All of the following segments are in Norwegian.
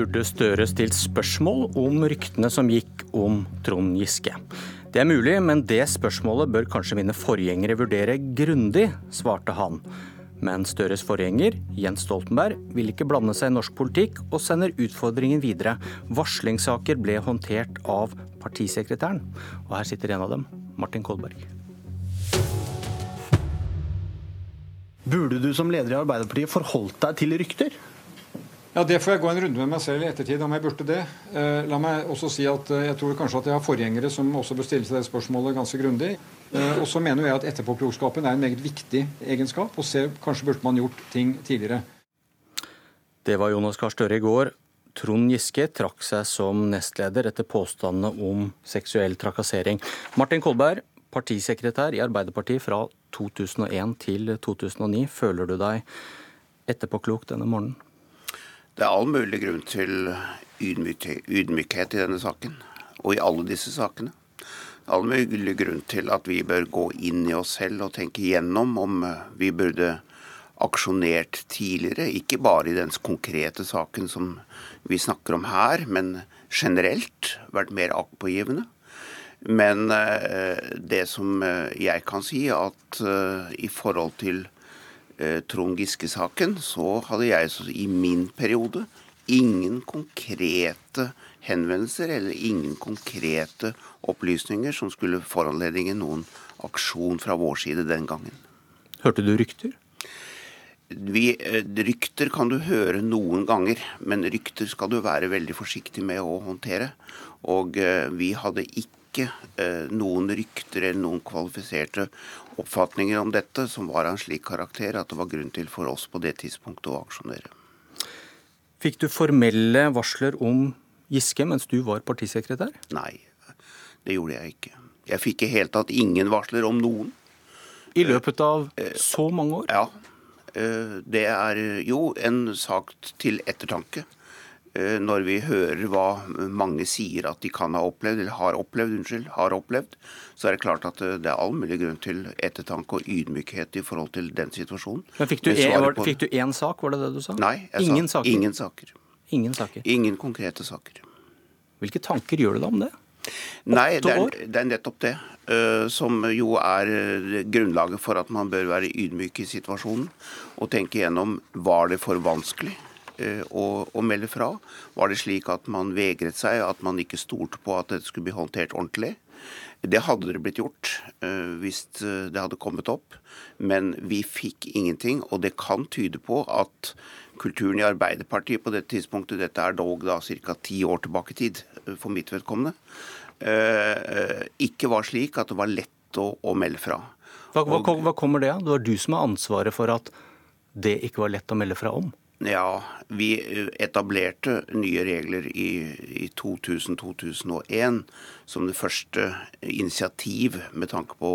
burde Støre stilt spørsmål om ryktene som gikk om Trond Giske. Det er mulig, men det spørsmålet bør kanskje mine forgjengere vurdere grundig, svarte han. Men Støres forgjenger, Jens Stoltenberg, vil ikke blande seg i norsk politikk, og sender utfordringen videre. Varslingssaker ble håndtert av partisekretæren, og her sitter en av dem, Martin Kolberg. Burde du som leder i Arbeiderpartiet forholdt deg til rykter? Ja, Det får jeg gå en runde med meg selv i ettertid om jeg burde det. Eh, la meg også si at eh, jeg tror kanskje at jeg har forgjengere som også bør stille seg det spørsmålet ganske grundig. Eh, og så mener jeg at etterpåklokskapen er en meget viktig egenskap, og ser kanskje burde man gjort ting tidligere. Det var Jonas Gahr Støre i går. Trond Giske trakk seg som nestleder etter påstandene om seksuell trakassering. Martin Kolberg, partisekretær i Arbeiderpartiet fra 2001 til 2009. Føler du deg etterpåklok denne morgenen? Det er all mulig grunn til ydmykhet i denne saken, og i alle disse sakene. All mulig grunn til at vi bør gå inn i oss selv og tenke igjennom om vi burde aksjonert tidligere, ikke bare i den konkrete saken som vi snakker om her, men generelt vært mer aktpågivende. Men eh, det som eh, jeg kan si, at eh, i forhold til Eh, Trond Giske-saken, så hadde jeg i min periode ingen konkrete henvendelser eller ingen konkrete opplysninger som skulle foranledige noen aksjon fra vår side den gangen. Hørte du rykter? Vi, eh, rykter kan du høre noen ganger, men rykter skal du være veldig forsiktig med å håndtere. Og eh, vi hadde ikke ikke eh, noen rykter eller noen kvalifiserte oppfatninger om dette som var av en slik karakter at det var grunn til for oss på det tidspunktet å aksjonere. Fikk du formelle varsler om Giske mens du var partisekretær? Nei, det gjorde jeg ikke. Jeg fikk i hele tatt ingen varsler om noen. I løpet av eh, så mange år? Ja. Eh, det er jo en sak til ettertanke. Eh, når vi hører hva mange sier at de kan ha opplevd, eller har opplevd, unnskyld, har opplevd, så er det klart at eh, det er all mulig grunn til ettertanke og ydmykhet i forhold til den situasjonen. Men Fikk du, en, var, fikk du én sak, var det det du sa? Nei, ingen sa saker. ingen saker. Ingen saker. Ingen konkrete saker. Hvilke tanker gjør du deg om det? Nei, det er, det er, nettopp det. Uh, som jo er grunnlaget for at man bør være ydmyk i situasjonen. Og tenke gjennom var det for vanskelig Eh, å, å, melde fra? Var det slik at man vegret seg, at man ikke stolte på at det skulle bli håndtert ordentlig? Det hadde det blitt gjort uh, hvis eh, det hadde kommet opp, men vi fikk ingenting. Og det kan tyde på at kulturen i Arbeiderpartiet på dette tidspunktet, dette er dog da ca. ti år tilbake i tid for mitt vedkommende, ikke var slik at det var lett å, å melde fra. Hva, hva, hva kommer det av? Det var du som har ansvaret for at det ikke var lett å melde fra om? Ja, vi etablerte nye regler i, i 2000-2001 som det første initiativ med tanke på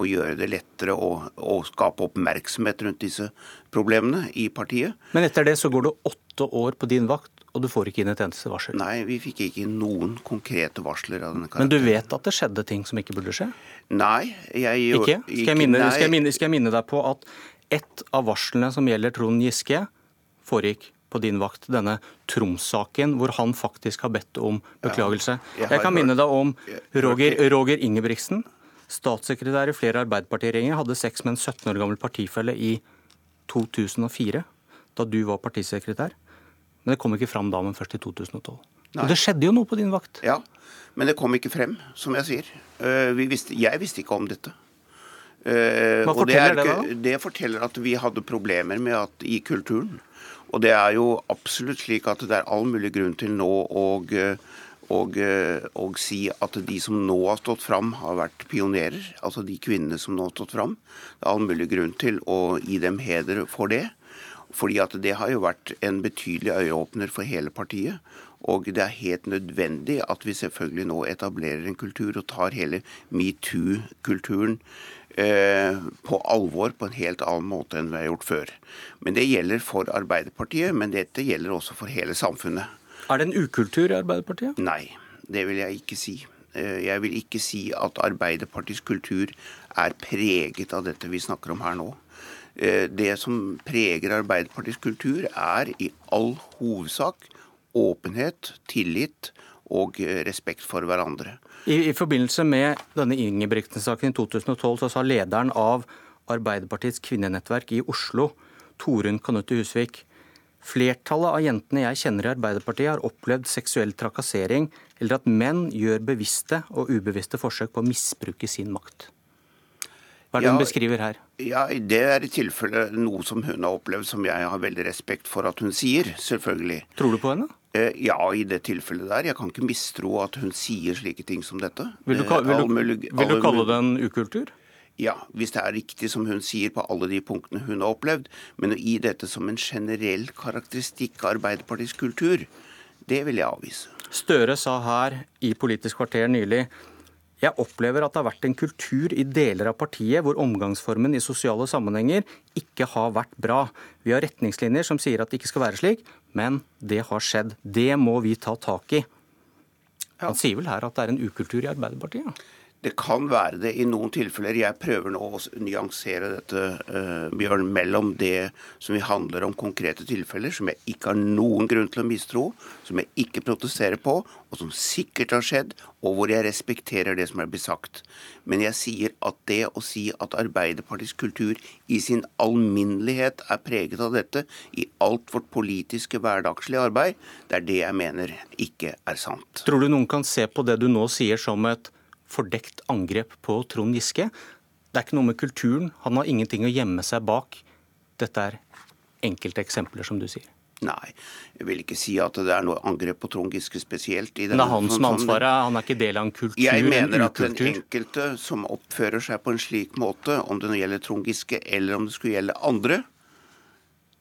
å gjøre det lettere å, skape oppmerksomhet rundt disse problemene i partiet. Men etter det så går det åtte år på din vakt, og du får ikke inn et eneste varsel? Nei, vi fikk ikke inn noen konkrete varsler av denne karakteren. Men du vet at det skjedde ting som ikke burde skje? Nei. Jeg, ikke? Skal jeg, minne. Skal, jeg minne, skal jeg minne deg på at ett av varslene som gjelder Trond Giske, foregikk på din vakt, denne Troms-saken, hvor han faktisk har bedt om beklagelse. Jeg, kan minne deg om Roger, Roger Ingebrigtsen, statssekretær i flere Arbeiderpartiregjeringer, hadde sex med en 17 år gammel partifelle i 2004, da du var partisekretær. Men det kom ikke fram da, men først i 2012. Nei. Og det skjedde jo noe på din vakt. Ja, men det kom ikke frem, som jeg sier. Eh, visste, jeg visste ikke om dette. Hva forteller det, det, da? Det forteller at vi hadde problemer med at i kulturen og det er jo absolutt slik at det er all mulig grunn til nå å og, og, si at de som nå har stått fram, har vært pionerer. Altså de kvinnene som nå har stått fram. Det er all mulig grunn til å gi dem heder for det. Fordi at det har jo vært en betydelig øyeåpner for hele partiet. Og det er helt nødvendig at vi selvfølgelig nå etablerer en kultur og tar hele metoo-kulturen Eh, på alvor på en helt annen måte enn vi har gjort før. Men Det gjelder for Arbeiderpartiet, men dette gjelder også for hele samfunnet. Er det en ukultur i Arbeiderpartiet? Nei, det vil jeg ikke si. Eh, jeg vil ikke si at Arbeiderpartiets kultur er preget av dette vi snakker om her nå. Eh, det som preger Arbeiderpartiets kultur, er i all hovedsak åpenhet, tillit og respekt for hverandre. I, i forbindelse med denne Ingebrigtsen-saken i 2012 så sa lederen av Arbeiderpartiets kvinnenettverk i Oslo, Torunn Kanutte Husvik, Flertallet av jentene jeg kjenner i Arbeiderpartiet, har opplevd seksuell trakassering, eller at menn gjør bevisste og ubevisste forsøk på å misbruke sin makt. Hva er det ja, hun beskriver her? Ja, Det er i tilfelle noe som hun har opplevd, som jeg har veldig respekt for at hun sier. selvfølgelig. Tror du på henne? Eh, ja, i det tilfellet der. Jeg kan ikke mistro at hun sier slike ting som dette. Vil du, vil du, vil du kalle det en ukultur? Ja, hvis det er riktig som hun sier på alle de punktene hun har opplevd. Men å gi dette som en generell karakteristikk av Arbeiderpartiets kultur, det vil jeg avvise. Støre sa her i Politisk kvarter nylig jeg opplever at det har vært en kultur i deler av partiet hvor omgangsformen i sosiale sammenhenger ikke har vært bra. Vi har retningslinjer som sier at det ikke skal være slik, men det har skjedd. Det må vi ta tak i. Han sier vel her at det er en ukultur i Arbeiderpartiet? Det kan være det i noen tilfeller. Jeg prøver nå å nyansere dette, uh, Bjørn, mellom det som vi handler om konkrete tilfeller, som jeg ikke har noen grunn til å mistro, som jeg ikke protesterer på, og som sikkert har skjedd, og hvor jeg respekterer det som er blitt sagt. Men jeg sier at det å si at Arbeiderpartiets kultur i sin alminnelighet er preget av dette i alt vårt politiske hverdagslige arbeid, det er det jeg mener ikke er sant. Tror du noen kan se på det du nå sier som et fordekt angrep på Trond Giske. Det er ikke noe med kulturen. Han har ingenting å gjemme seg bak. Dette er enkelte eksempler, som du sier. Nei, jeg vil ikke si at det er noe angrep på Trond Giske spesielt. Det er han som har ansvaret, han er ikke del av en kultur, Jeg mener at den enkelte som oppfører seg på en slik måte, om det nå gjelder Trond Giske eller om det skulle gjelde andre,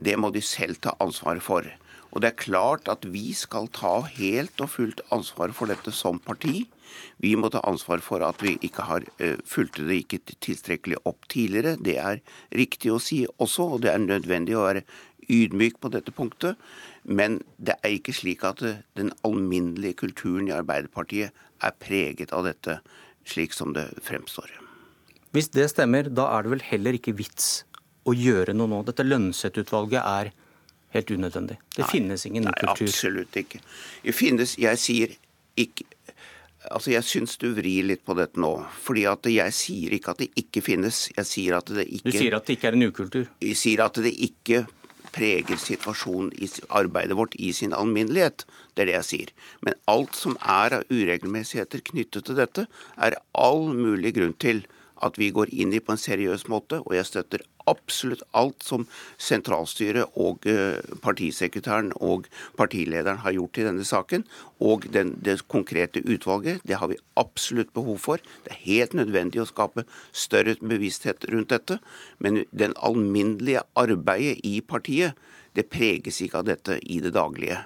det må de selv ta ansvaret for. Og det er klart at vi skal ta helt og fullt ansvar for dette som parti. Vi må ta ansvar for at vi ikke har uh, fulgt det ikke tilstrekkelig opp tidligere. Det er riktig å si også, og det er nødvendig å være ydmyk på dette punktet. Men det er ikke slik at eh, den alminnelige kulturen i Arbeiderpartiet er preget av dette, slik som det fremstår. Hvis det stemmer, da er det vel heller ikke vits å gjøre noe nå. Dette lønnseth-utvalget er helt unødvendig. Det nei, finnes ingen ny kultur. Nei, absolutt ikke. Det finnes, jeg sier ikke Altså, Jeg syns du vrir litt på dette nå. fordi at Jeg sier ikke at det ikke finnes. Jeg sier at det ikke... Du sier at det ikke er en ukultur? Jeg sier at det ikke preger situasjonen i arbeidet vårt i sin alminnelighet. Det er det jeg sier. Men alt som er av uregelmessigheter knyttet til dette, er all mulig grunn til at vi går inn i på en seriøs måte. Og jeg støtter absolutt alt som sentralstyret og eh, partisekretæren og partilederen har gjort i denne saken. Og den, det konkrete utvalget, det har vi absolutt behov for. Det er helt nødvendig å skape større bevissthet rundt dette. Men den alminnelige arbeidet i partiet, det preges ikke av dette i det daglige.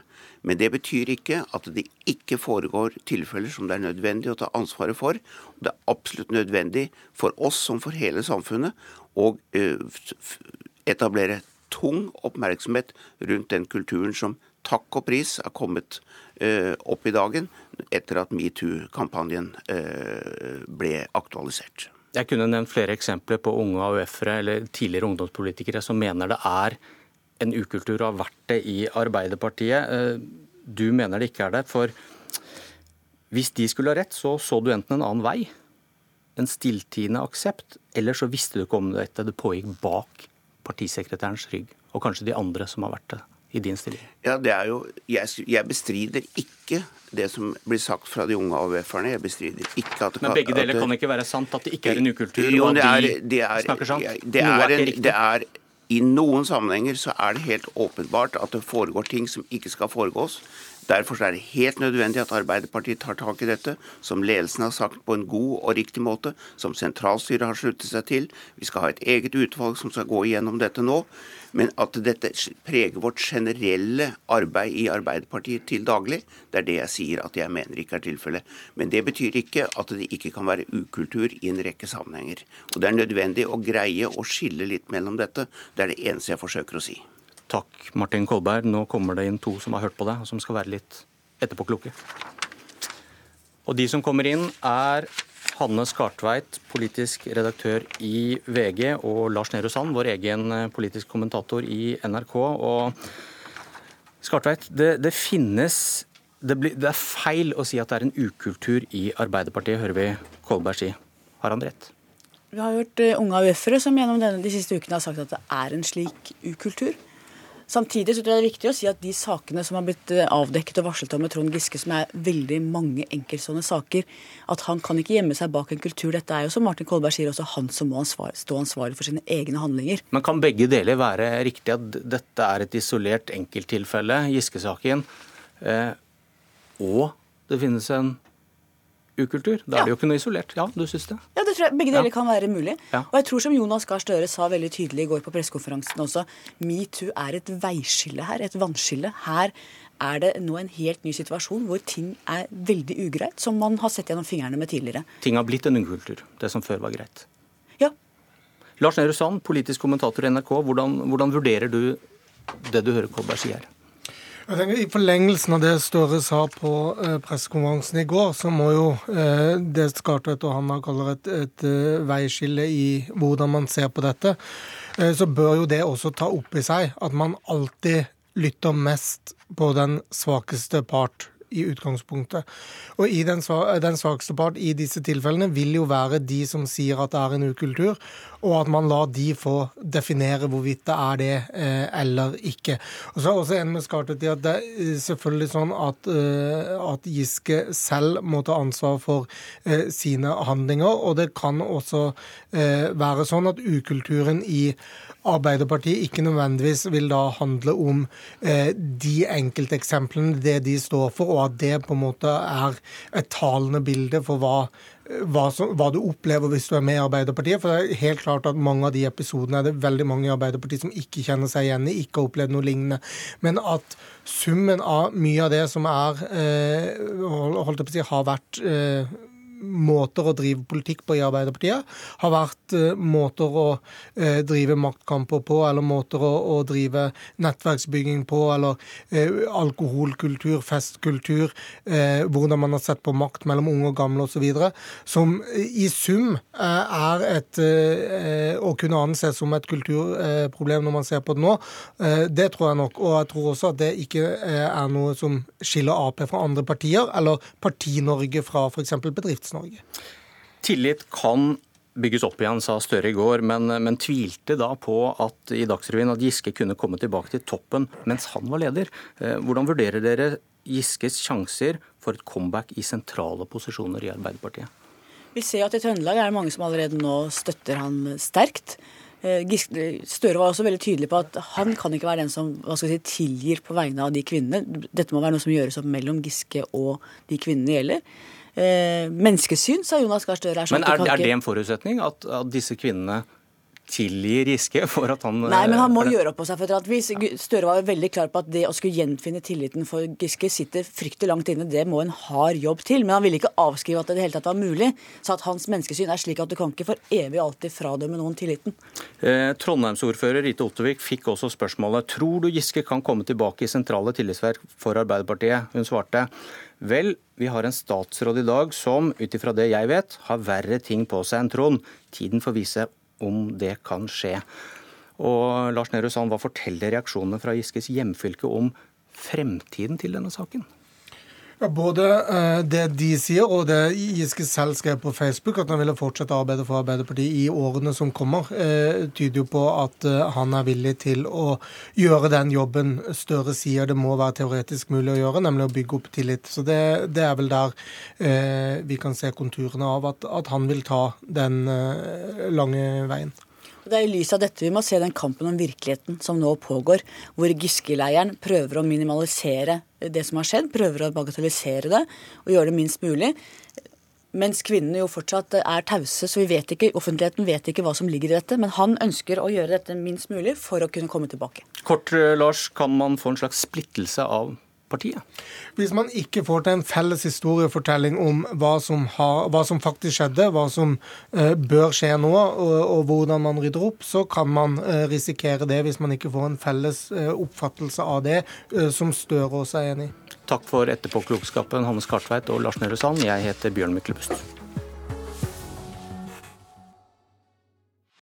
Men det betyr ikke at det ikke foregår tilfeller som det er nødvendig å ta ansvaret for. Det er absolutt nødvendig for oss som for hele samfunnet eh, etablere tung oppmerksomhet rundt den kulturen som takk og pris er kommet opp i dagen etter at metoo-kampanjen ble aktualisert. Jeg kunne nevnt flere eksempler på unge AUF-ere eller tidligere ungdomspolitikere som mener det er en ukultur og har vært det i Arbeiderpartiet. Du mener det ikke er det. For hvis de skulle ha rett, så så du enten en annen vei en stilltiende aksept, eller så visste du ikke om dette. Det pågikk bak partisekretærens rygg, og kanskje de andre som har vært det i din stilling. Ja, det er jo, jeg, jeg bestrider ikke det som blir sagt fra de unge AUF-erne. Jeg bestrider ikke at Men begge deler kan ikke være sant? At det ikke er en ukultur? Jo, det er, det er, snakker sant? Det er, er, en, det er i noen sammenhenger så er det helt åpenbart at det foregår ting som ikke skal foregås. Derfor er det helt nødvendig at Arbeiderpartiet tar tak i dette, som ledelsen har sagt på en god og riktig måte, som sentralstyret har sluttet seg til. Vi skal ha et eget utvalg som skal gå igjennom dette nå. Men at dette preger vårt generelle arbeid i Arbeiderpartiet til daglig, det er det jeg sier at jeg mener ikke er tilfellet. Men det betyr ikke at det ikke kan være ukultur i en rekke sammenhenger. Og det er nødvendig å greie å skille litt mellom dette. Det er det eneste jeg forsøker å si. Takk, Martin Kolberg. Nå kommer det inn to som har hørt på deg, og som skal være litt etterpåkloke. Og de som kommer inn, er Hanne Skartveit, politisk redaktør i VG, og Lars Nehru Sand, vår egen politisk kommentator i NRK. Og Skartveit, det, det finnes det, blir, det, er feil å si at det er en ukultur i Arbeiderpartiet, hører vi Kolberg si. Har han rett? Vi har hørt uh, unge AUF-ere som gjennom denne, de siste ukene har sagt at det er en slik ukultur. Samtidig så tror jeg det er viktig å si at de sakene som har blitt eh, avdekket og varslet om med Trond Giske, som er veldig mange enkeltstående saker, at han kan ikke gjemme seg bak en kultur. Dette er jo som Martin Kolberg sier, også han som må ansvar, stå ansvarlig for sine egne handlinger. Men kan begge deler være riktig, at dette er et isolert enkelttilfelle, Giske-saken, eh, og det finnes en ukultur. Da er det jo ikke noe isolert. Ja, du syns det? Ja, det tror jeg begge deler ja. kan være mulig. Ja. Og jeg tror som Jonas Gahr Støre sa veldig tydelig i går på pressekonferansen også, metoo er et veiskille her, et vannskille. Her er det nå en helt ny situasjon hvor ting er veldig ugreit, som man har sett gjennom fingrene med tidligere. Ting har blitt en ukultur, det som før var greit. Ja. Lars Nehru Sand, politisk kommentator i NRK, hvordan, hvordan vurderer du det du hører Kolberg si? Jeg tenker I forlengelsen av det Støre sa på eh, pressekonferansen i går, så må jo eh, det Skartvedt og Hanna kaller et, et et veiskille i hvordan man ser på dette, eh, så bør jo det også ta opp i seg at man alltid lytter mest på den svakeste part i utgangspunktet. Og den svakeste part i disse tilfellene vil jo være de som sier at det er en ukultur, og at man lar de få definere hvorvidt det er det eh, eller ikke. Og så er også en med skartet i at det er selvfølgelig sånn at, eh, at Giske selv må ta ansvar for eh, sine handlinger, og det kan også eh, være sånn at ukulturen i Arbeiderpartiet ikke nødvendigvis vil da handle om eh, de enkelteksemplene, det de står for, og at det på en måte er et talende bilde for hva, hva, som, hva, du opplever hvis du er med i Arbeiderpartiet. For det er helt klart at mange av de episodene er det veldig mange i Arbeiderpartiet som ikke kjenner seg igjen i, ikke har opplevd noe lignende. Men at summen av mye av det som er, eh, holdt jeg på å si, har vært eh, måter å drive politikk på i Arbeiderpartiet har vært uh, måter å uh, drive maktkamper på, eller måter å, drive nettverksbygging på, eller uh, alkoholkultur, festkultur, hvordan man har sett på makt mellom unge og gamle osv., som i sum er et å kunne anses som et kulturproblem når man ser på det nå. Det tror jeg nok, og jeg tror også at det ikke er noe som skiller Ap fra andre partier, eller Parti-Norge fra f.eks. bedrifts norge Tillit kan bygges opp igjen, sa Støre i går, men, men, tvilte da på at i Dagsrevyen at Giske kunne komme tilbake til toppen mens han var leder. Eh, hvordan vurderer dere Giskes sjanser for et comeback i sentrale posisjoner i Arbeiderpartiet? Vi ser at i Trøndelag er det mange som allerede nå støtter han sterkt. Eh, Støre var også veldig tydelig på at han kan ikke være den som si, tilgir på vegne av de kvinnene. Dette må være noe som gjøres opp mellom Giske og de kvinnene det gjelder menneskesyn, sa Jonas Gahr Støre. Men er, er, det en forutsetning at, at disse kvinnene tilgir Giske for at han Nei, men han må gjøre opp på seg. for et vis. Støre var veldig klar på at det å skulle gjenfinne tilliten for Giske sitter fryktelig langt inne. Det må en hard jobb til. Men han ville ikke avskrive at det i det hele tatt var mulig. Så at hans menneskesyn er slik at du kan ikke for evig alltid fradømme noen tilliten. Eh, Trondheimsordfører Rite Ottervik fikk også spørsmålet tror du Giske kan komme tilbake i sentrale tillitsverk for Arbeiderpartiet. Hun svarte Vel, vi har en statsråd i dag som, ut ifra det jeg vet, har verre ting på seg enn Trond. Tiden får vise om det kan skje. Og Lars Nehru Sand, hva forteller reaksjonene fra Giskes hjemfylke om fremtiden til denne saken? Både eh, det de sier og det Giske selv skrev på Facebook, at han ville fortsette å arbeide for Arbeiderpartiet i årene som kommer, eh, tyder jo på at eh, han er villig til å gjøre den jobben Støre sier det må være teoretisk mulig å gjøre, nemlig å bygge opp tillit. Så det, det er vel der vi kan se konturene av at, at han vil ta den lange veien. Det er i lys av dette vi må se den kampen om virkeligheten som nå pågår, hvor Giske-leiren prøver å minimalisere det som har skjedd, prøver å bagatellisere det og gjøre det minst mulig. Mens kvinnene jo fortsatt er tause, så vi vet ikke, offentligheten vet ikke hva som ligger i dette. Men han ønsker å gjøre dette minst mulig for å kunne komme tilbake. Kort, eh, Lars, kan man få en slags splittelse av partiet? Hvis man ikke får til en felles historiefortelling om hva som, har, hva som faktisk skjedde, hva som eh, bør skje nå, og, og, hvordan man rydder opp, så kan man eh, risikere det hvis man ikke får en felles eh, oppfattelse av det som Støre også er enig i. Takk for etterpåklokskapen, Hannes Kartveit og Lars Nehru Sand. Jeg heter Bjørn Myklebust.